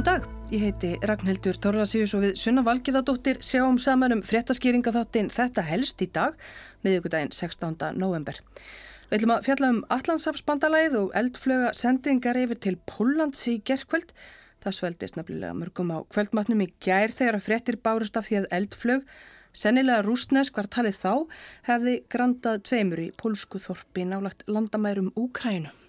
Góðan dag, ég heiti Ragnhildur Torlasíus og við Sunna Valgiðadóttir sjáum saman um fréttaskýringa þáttinn Þetta helst í dag, miðugudaginn 16. november. Við ætlum að fjalla um Allandsafsbandalæð og eldflöga sendingar yfir til Póllands í gerðkvöld. Það sveldist nefnilega mörgum á kvöldmatnum í gær þegar að fréttir bárust af því að eldflög, sennilega rúsnesk var talið þá, hefði grandað tveimur í pólsku þorpi nálagt landamærum Úkrænum.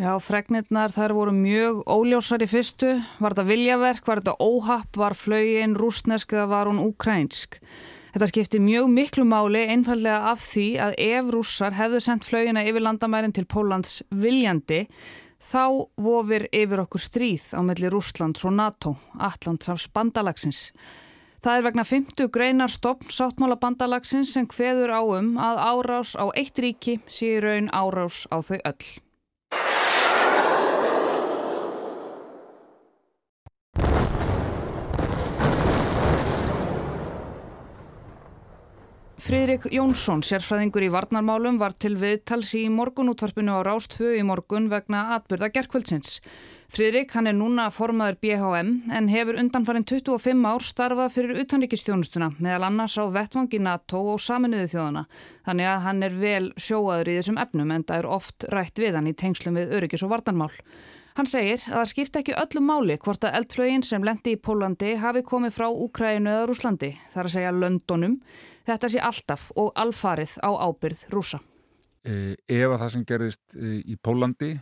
Já, fregnirnar þær voru mjög óljósar í fyrstu. Var þetta viljaverk, var þetta óhapp, var flögin rúsnesk eða var hún ukrænsk? Þetta skipti mjög miklu máli einfallega af því að ef rússar hefðu sendt flögina yfir landamærin til Pólans viljandi, þá vofir yfir okkur stríð á melli Rúslands og NATO, Allandsafs bandalagsins. Það er vegna 50 greinar stopn sáttmála bandalagsins sem hveður á um að árás á eitt ríki sé raun árás á þau öll. Fridrik Jónsson, sérfræðingur í varnarmálum, var til viðtals í morgunútvarpinu á Rástfö í morgun vegna atbyrða gerðkvöldsins. Fridrik, hann er núna formaður BHM en hefur undanfarið 25 ár starfað fyrir utanrikistjónustuna meðal annars á vettvangi NATO og saminuðu þjóðana. Þannig að hann er vel sjóaður í þessum efnum en það er oft rætt við hann í tengslum við öryggis og varnarmál. Hann segir að það skipta ekki öllu máli hvort að eldflögin sem lendi í Pólandi hafi komið frá Úkrænu eða Rúslandi, þar að segja Löndonum. Þetta sé alltaf og alfarið á ábyrð rúsa. Ef að það sem gerðist e, í Pólandi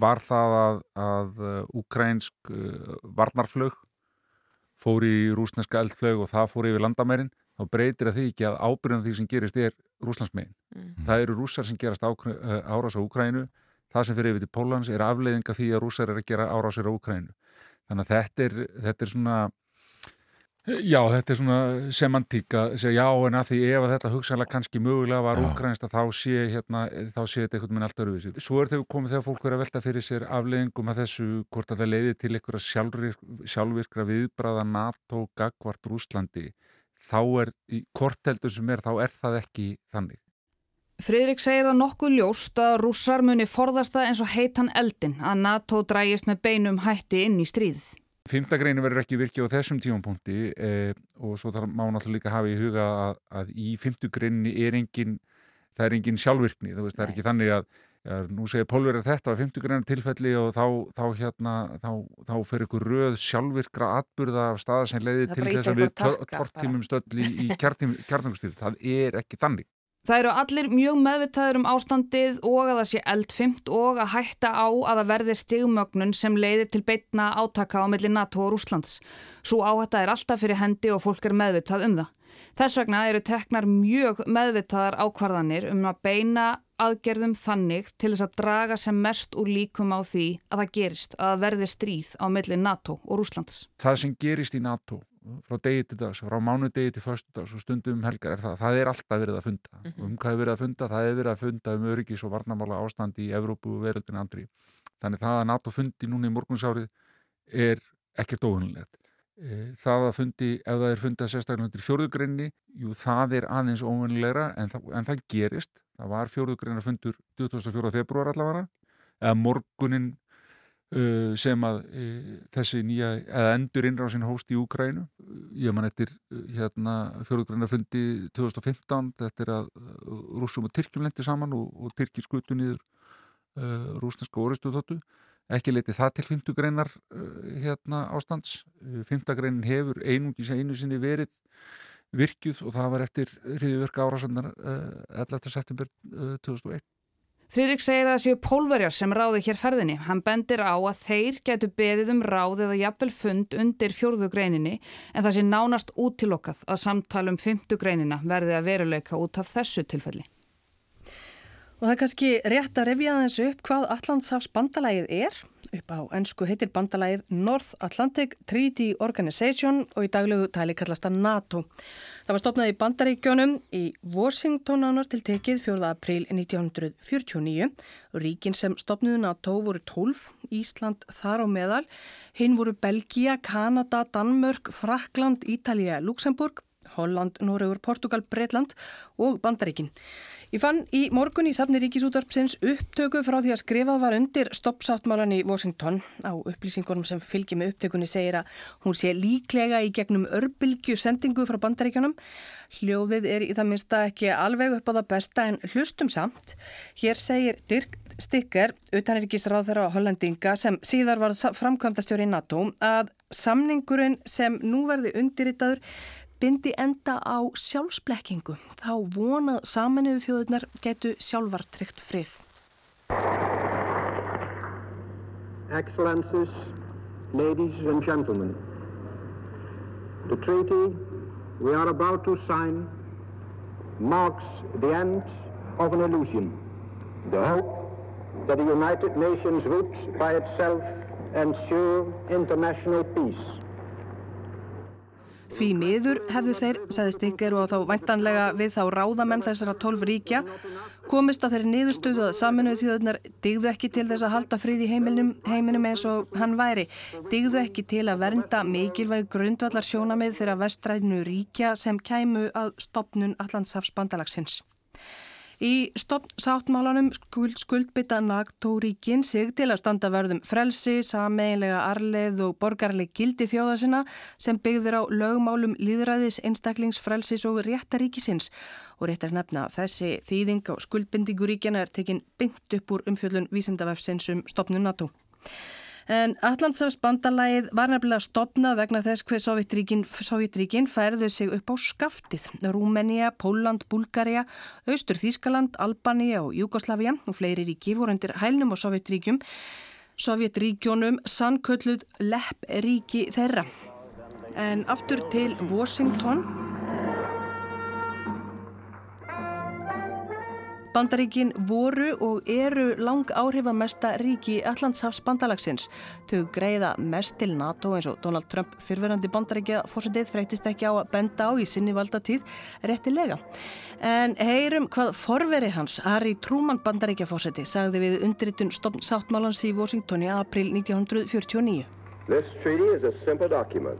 var það að, að Úkrænsk varnarflög fór í rúsneska eldflög og það fór yfir landamærin, þá breytir það því ekki að ábyrðan því sem gerist er rúslandsmegin. Mm. Það eru rússar sem gerast árás á Úkrænu það sem fyrir yfir til Pólans er afleiðinga því að rúsar er að gera árásir á Ukrænu. Þannig að þetta er, þetta er svona já, þetta er svona semantík að segja já en að því ef að þetta hugsanlega kannski mögulega var Ukrænist að þá sé hérna, þá sé þetta einhvern veginn allt öruvísi. Svo er þau komið þegar fólk verið að velta fyrir sér afleiðingum að þessu hvort að það leiði til einhverja sjálfvirkra viðbraða NATO gagvart Rúslandi þá er, í korteldur sem er, þá er það ekki þannig. Fridrik segir það nokkuð ljóst að rússar muni forðast það eins og heitan eldin að NATO drægist með beinum hætti inn í stríðið. Fymtagreinu verður ekki virkið á þessum tífampunkti eh, og svo þarf má náttúrulega líka hafa í huga að, að í fymtugreinu er engin, það er engin sjálfvirkni, veist, það er ekki þannig að ja, nú segir Pólverið þetta á fymtugreinu tilfelli og þá, þá, hérna, þá, þá fer ykkur röð sjálfvirkra atburða af staða sem leiði til þess að við tortímum stöll í, í kjarnangustýrið. Það er ekki þannig. Það eru allir mjög meðvitaður um ástandið og að það sé eldfimt og að hætta á að það verði stigmögnun sem leiðir til beitna átaka á milli NATO og Rúslands. Svo áhætta er alltaf fyrir hendi og fólk er meðvitað um það. Þess vegna eru teknar mjög meðvitaðar ákvarðanir um að beina aðgerðum þannig til þess að draga sem mest úr líkum á því að það gerist að það verði stríð á milli NATO og Rúslands. Það sem gerist í NATO frá degi til dags, frá mánu degi til förstu dags og stundum um helgar er það, það er alltaf verið að funda. Mm -hmm. um hvað er verið að funda, það er verið að funda um öryggis og varnamála ástandi í Evrópu og veröldinu andri, þannig það að NATO fundi núna í morgunsárið er ekkert óhunulegt e, það að fundi, ef það er fundað sérstaklega til fjóruðgreinni, jú það er aðeins óhunulegra en, en það gerist. Það var fjóruðgreina fundur 2004. februar allavega, eða morgunin sem að uh, þessi nýja, eða endur innrásin hóst í Úkrænu ég man eftir uh, hérna fjóruðgræna fundi 2015, þetta er að rúsum og Tyrkjum lendi saman og, og Tyrkir skutu nýður rúsneska orustuðóttu ekki leiti það til 50 greinar hérna ástands. 50 greinin hefur einungis einu sinni verið virkjuð og það var eftir hriðiverka árásöndar 11. september 2001 Friðrik segir að það séu pólverjar sem ráði hér ferðinni. Hann bendir á að þeir getur beðið um ráð eða jafnvel fund undir fjórðu greininni en það sé nánast útilokkað að samtala um fymtu greinina verði að veruleika út af þessu tilfelli. Og það er kannski rétt að revja þessu upp hvað Allandshafs bandalægið er. Upp á ennsku heitir bandalægið North Atlantic Treaty Organization og í daglegu tæli kallast það NATO. Það var stopnað í bandaríkjónum í Washington ánar til tekið 4. april 1949 og ríkin sem stopnuðu NATO voru 12, Ísland þar á meðal. Hinn voru Belgia, Kanada, Danmörk, Frakland, Ítalija, Luxemburg Holland, Noregur, Portugal, Breitland og Bandaríkin. Ég fann í morgun í safni Ríkisútvarpsins upptöku frá því að skrifað var undir stoppsáttmálan í Washington. Á upplýsingunum sem fylgir með upptökunni segir að hún sé líklega í gegnum örbylgju sendingu frá bandaríkjunum. Hljóðið er í það minnsta ekki alveg upp á það besta en hlustum samt. Hér segir Dirk Stikker, utanrikkisráð þeirra á Hollandinga sem síðar var framkvæmdastjóri í NATO, að samningurinn sem nú verði undirritaður bindi enda á sjálfsblekkingu þá vonað saminuðu þjóðunar getu sjálfar tryggt frið. Excellencies, ladies and gentlemen, the treaty we are about to sign marks the end of an illusion, the hope that the United Nations would by itself ensure international peace. Því miður hefðu þeir, sagði Stikker og þá væntanlega við þá ráðamenn þessara tólf ríkja, komist að þeirri niðurstöðu að saminuðu þjóðunar digðu ekki til þess að halda frið í heiminum, heiminum eins og hann væri, digðu ekki til að vernda mikilvæg grundvallar sjónamið þeirra vestræðinu ríkja sem kæmu að stopnun Allandshafsbandalagsins. Í stoppsáttmálanum skuld, skuldbytta NATO-ríkin sig til að standa verðum frelsi, sameinlega arleið og borgarleg gildi þjóða sinna sem byggður á lögmálum líðræðis, einstaklingsfrelsis og réttaríkisins. Og réttar nefna þessi þýðing á skuldbindinguríkjana er tekinn byndt upp úr umfjöldun vísindavefsins um stopnum NATO. En Allandsafsbandalægið var nefnilega stopnað vegna þess hver Sovjetríkin færðu sig upp á skaftið. Rúmenía, Póland, Búlgaria, Austur Þískaland, Albanía og Júgoslavia og fleiri ríki voru undir hælnum og Sovjetríkjum. Sovjetríkjónum sannkölluð lepp ríki þeirra. En aftur til Washington. Bandaríkin voru og eru lang áhrifamesta ríki Allandshafs bandalagsins. Þau greiða mest til NATO eins og Donald Trump fyrverandi bandaríkja fórsetið þreytist ekki á að benda á í sinni valdatíð réttilega. En heyrum hvað forveri hans, Harry Truman bandaríkja fórseti, sagði við undirritun sáttmálans í Washington í april 1949. This treaty is a simple document.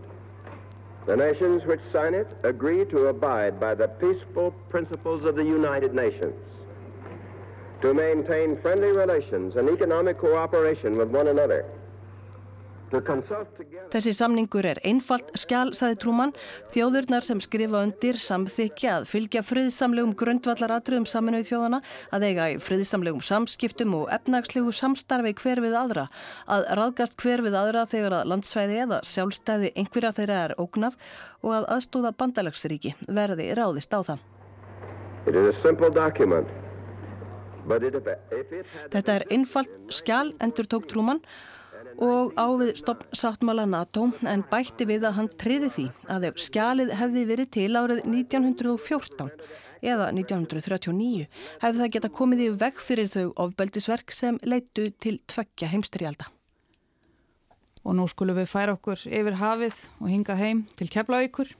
The nations which sign it agree to abide by the peaceful principles of the United Nations. To maintain friendly relations and economic cooperation with one another. Þessi samningur er einfalt skjál, saði Trúmann, þjóðurnar sem skrifa undir samþykja að fylgja friðsamlegum grundvallaratriðum saminuð þjóðana, að eiga í friðsamlegum samskiptum og efnagslegu samstarfi hver við aðra, að raðgast hver við aðra þegar að landsvæði eða sjálfstæði einhverja þeirra er ógnað og að aðstóða bandalagsríki verði ráðist á það. It is a simple document Þetta er einfalt skjál, endur tók Trúmann og ávið stoppsáttmála NATO en bætti við að hann triði því að ef skjalið hefði verið til árið 1914 eða 1939 hefði það geta komið í veg fyrir þau ofbeldisverk sem leittu til tveggja heimstrialda. Og nú skulum við færa okkur yfir hafið og hinga heim til Keflavíkur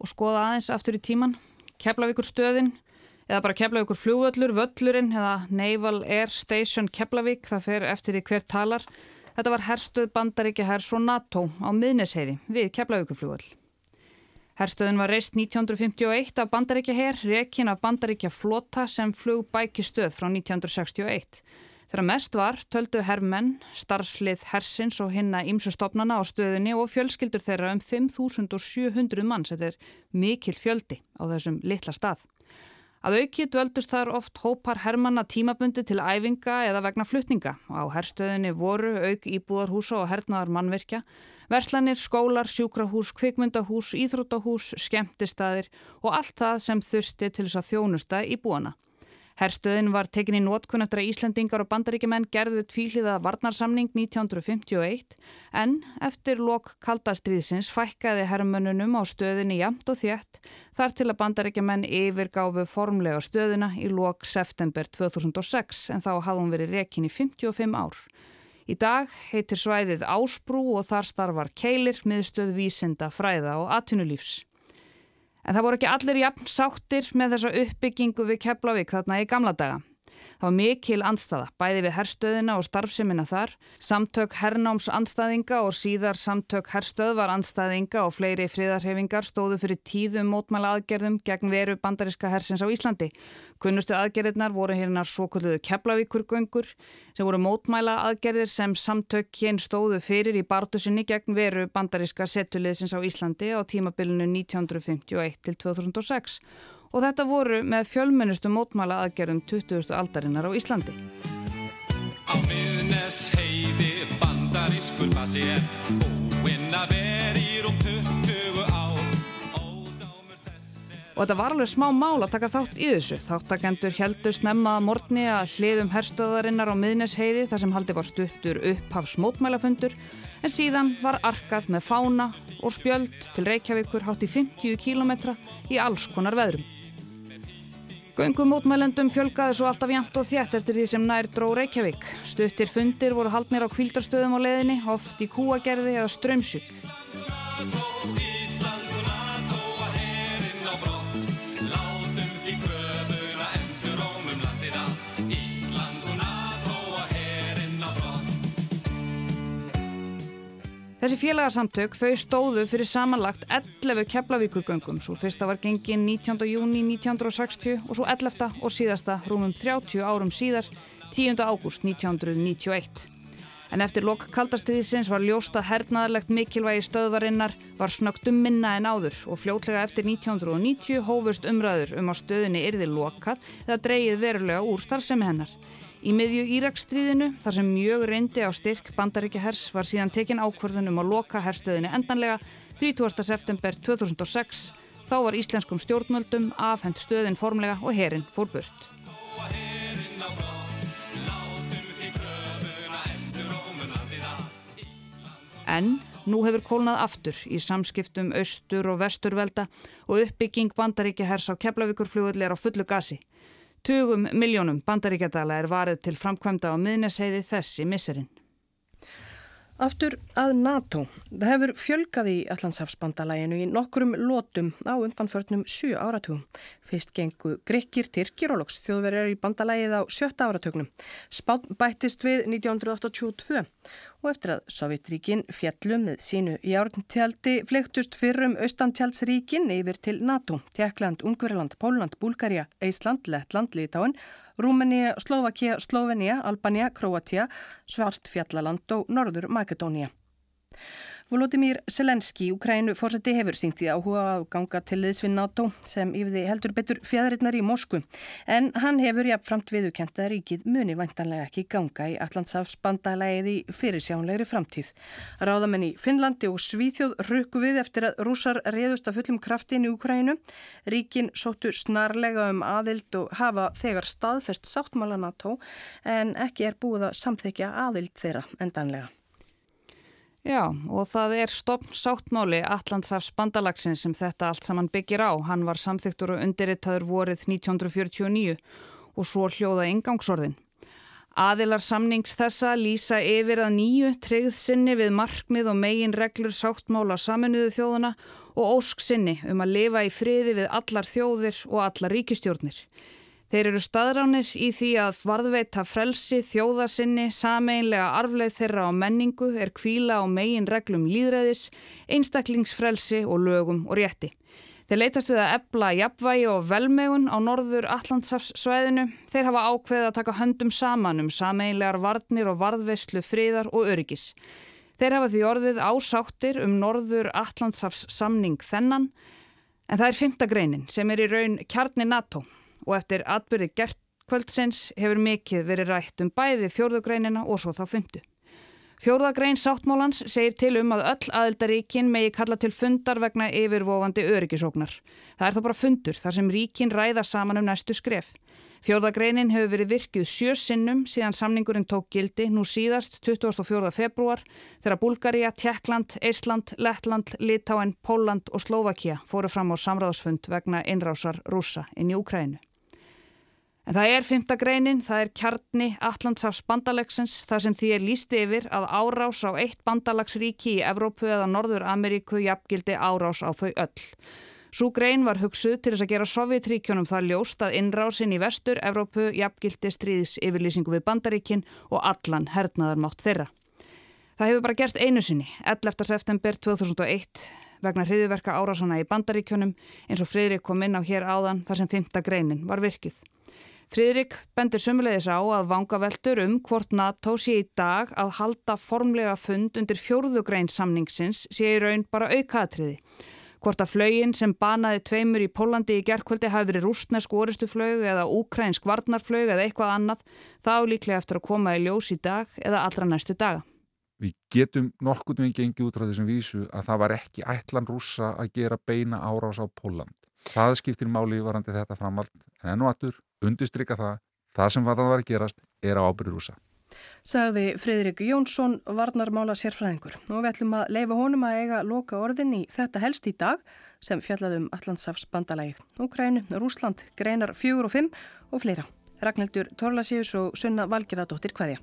og skoða aðeins aftur í tíman. Keflavíkur stöðin eða bara Keflavíkur flugvöllur, völlurinn eða Naval Air Station Keflavík, það fer eftir því hver talar. Þetta var herstuð bandaríkja hers og NATO á miðnesheiði við Keflavíkur flugvöll. Herstöðun var reist 1951 af bandaríkja herr, rekin af bandaríkja flota sem flug bæki stöð frá 1961. Þegar mest var töldu herrmenn, starfslið hersins og hinna ímsustofnana á stöðunni og fjölskyldur þeirra um 5.700 manns. Þetta er mikil fjöldi á þessum litla stað. Að auki dvöldust þar oft hópar hermanna tímabundi til æfinga eða vegna flutninga. Á herstöðinni voru auk íbúðarhúsa og hernaðar mannverkja, verslanir, skólar, sjúkrahús, kvikmyndahús, íþrótahús, skemmtistaðir og allt það sem þurfti til þess að þjónusta í búana. Herstöðin var tekin í nótkunn eftir að Íslandingar og bandaríkjumenn gerðu tvíliða varnarsamning 1951 en eftir lok kaldastriðsins fækkaði herrmönnunum á stöðinni jamt og þjætt þar til að bandaríkjumenn yfirgáfu formlega stöðina í lok september 2006 en þá hafði hún verið rekin í 55 ár. Í dag heitir svæðið Ásbrú og þar starfar Keilir miðstöð vísinda, fræða og atvinnulífs. En það voru ekki allir jafn sáttir með þessa uppbyggingu við Keflavík þarna í gamla daga. Það var mikil andstaða, bæði við herstöðina og starfseminna þar, samtök hernáms andstaðinga og síðar samtök herstöðvar andstaðinga og fleiri friðarhefingar stóðu fyrir tíðum mótmæla aðgerðum gegn veru bandariska hersins á Íslandi. Kunnustu aðgerðirnar voru hérna svo kalluðu Keflavíkurgöngur sem voru mótmæla aðgerðir sem samtökinn stóðu fyrir í bartusinni gegn veru bandariska setuliðsins á Íslandi á tímabilinu 1951 til 2006 og þetta voru með fjölmennustu mótmæla aðgerðum 20. aldarinnar á Íslandi. Á miðnes heiði bandarískur basi er óinn að veri í rúm 20 Og þetta var alveg smá mál að taka þátt í þessu. Þáttakendur heldur snemmaða morgni að hliðum herstöðarinnar á miðnesheiði þar sem haldi var stuttur upphafs mótmælafundur en síðan var arkað með fána og spjöld til Reykjavíkur hátt í 50 km í alls konar veðrum. Göngum mótmælendum fjölgaði svo alltaf jæmt og þjætt eftir því sem nær dró Reykjavík. Stuttir fundir voru haldnir á kvildarstöðum á leðinni, oft í kúagerði eða strömsug. Þessi félagarsamtök þau stóðu fyrir samanlagt 11 keflavíkurgöngum, svo fyrsta var gengin 19. júni 1960 og svo 11. og síðasta rúmum 30 árum síðar, 10. ágúst 1991. En eftir lok kaldastriðisins var ljósta hernaðarlegt mikilvægi stöðvarinnar var snögtum minna en áður og fljótlega eftir 1990 hófust umræður um á stöðinni yrði lokað eða dreyið verulega úr starfsemi hennar. Í miðju Íraksstríðinu, þar sem mjög reyndi á styrk bandaríkja hers, var síðan tekin ákvörðun um að loka herstöðinu endanlega 30. september 2006. Þá var íslenskum stjórnmöldum afhend stöðin formlega og herin fór burt. En nú hefur kólnað aftur í samskiptum austur og vesturvelda og uppbygging bandaríkja hers á Keflavíkurflugulli er á fullu gasi. Tugum miljónum bandaríkjadala er varið til framkvæmda á miðneseiði þessi misserinn. Aftur að NATO. Það hefur fjölgað í Allandshafsbandalæginu í nokkrum lótum á undanförnum 7 áratugum. Fyrst gengu grekkir, tyrkir og loks þjóðverjar í bandalægið á sjötta áratögnum. Spán bættist við 1982 og eftir að Sovjetríkin fjallum með sínu járntjaldi fleiktust fyrrum austantjaldsríkin yfir til NATO, Tjekkland, Ungverland, Póland, Búlgaria, Eisland, Lettland, Litáin, Rúmenia, Slovakia, Slovenia, Albania, Kroatia, Svartfjallaland og Norður Makedónia. Volodymyr Selenski, Ukrænu fórseti hefur sínt í áhuga að ganga til liðsvinn NATO sem yfir því heldur betur fjæðarinnar í Moskvu en hann hefur jafnframt viðukent að ríkið muni vantanlega ekki ganga í Allandsafsbandalægið í fyrirsjánlegri framtíð. Ráðamenn í Finnlandi og Svíþjóð rukku við eftir að rúsar reyðust að fullum kraftin í Ukrænu. Ríkin sóttu snarlega um aðild og hafa þegar staðfest sáttmála NATO en ekki er búið að samþykja aðild þeirra endanlega. Já, og það er stopn sáttmáli Allandsafs bandalagsins sem þetta allt saman byggir á. Hann var samþyktur og undirrittaður vorið 1949 og svo hljóða ingangsorðin. Aðilar samnings þessa lýsa yfir að nýju treyð sinni við markmið og megin reglur sáttmála saminuðu þjóðuna og ósk sinni um að lifa í friði við allar þjóðir og allar ríkistjórnir. Þeir eru staðránir í því að varðveita frelsi, þjóðasinni, sameinlega arfleð þeirra á menningu er kvíla á megin reglum líðræðis, einstaklingsfrelsi og lögum og rétti. Þeir leytast við að ebla jafnvægi og velmegun á norður Allandsafssvæðinu. Þeir hafa ákveðið að taka höndum saman um sameinlegar varnir og varðveislu friðar og öryggis. Þeir hafa því orðið ásáttir um norður Allandsafs samning þennan en það er fymta greinin sem er í raun kjarni NATO og eftir atbyrði gert kvöldsins hefur mikið verið rætt um bæði fjórðugreinina og svo þá fymtu. Fjórðagrein sáttmálans segir til um að öll aðildaríkin megi kalla til fundar vegna yfirvofandi öryggisóknar. Það er þá bara fundur þar sem ríkin ræða saman um næstu skref. Fjórðagreinin hefur verið virkið sjö sinnum síðan samningurinn tók gildi nú síðast 24. februar þegar Bulgaria, Tjekkland, Eistland, Lettland, Litáen, Póland og Slovakia fóru fram á samráðsfund vegna innrásar rúsa inn í Ukrænu. En það er fymta greinin, það er kjarni Allandsafs bandalagsins þar sem því er líst yfir að árás á eitt bandalagsríki í Evrópu eða Norður Ameríku jafngildi árás á þau öll. Svo grein var hugsuð til þess að gera Sovjetríkjónum það ljóst að innrásin í vestur Evrópu jafngildi stríðs yfirlýsingu við Bandaríkin og allan hernaðarmátt þeirra. Það hefur bara gerst einu sinni, 11. september 2001 vegna hriðiverka árásana í Bandaríkjónum eins og Fridrik kom inn á hér áðan þar sem 5. greinin var virkið. Fridrik bendir sumulegis á að vangaveltur um hvort NATO sé í dag að halda formlega fund undir fjórðugrein samningsins sé í raun bara aukaðatriði. Hvort að flögin sem banaði tveimur í Pólandi í gerðkvöldi hafi verið rústnesk oristuflög eða úkrænsk varnarflög eða eitthvað annað, þá líklega eftir að koma í ljós í dag eða allra næstu daga. Við getum nokkur með gengið út frá þessum vísu að það var ekki ætlan rúsa að gera beina árás á Póland. Það skiptir máli varandi þetta framald en enn og aftur undistrykka það, það sem var að gerast er á ábyrður rúsa sagði Fridrik Jónsson, varnarmála sérfræðingur. Og við ætlum að leifa honum að eiga loka orðin í þetta helst í dag sem fjallaðum Allandsafs bandalægið. Úkrænu, Rúsland, Greinar 4 og 5 og fleira. Ragnhildur Torlasíus og Sunna Valgeradóttir hvaðja.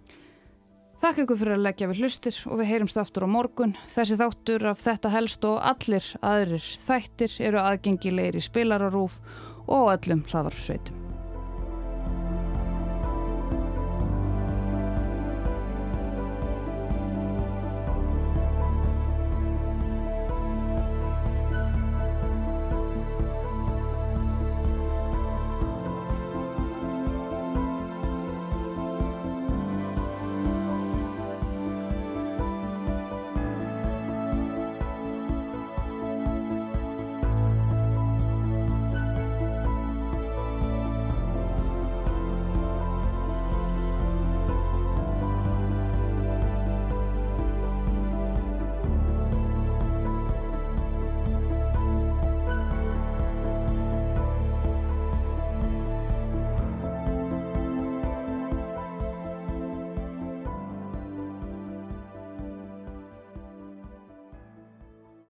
Þakk ykkur fyrir að leggja við hlustir og við heyrimst aftur á morgun. Þessi þáttur af þetta helst og allir aðrir þættir eru aðgengilegir í spilararúf og öllum hlaðvarpsveitum.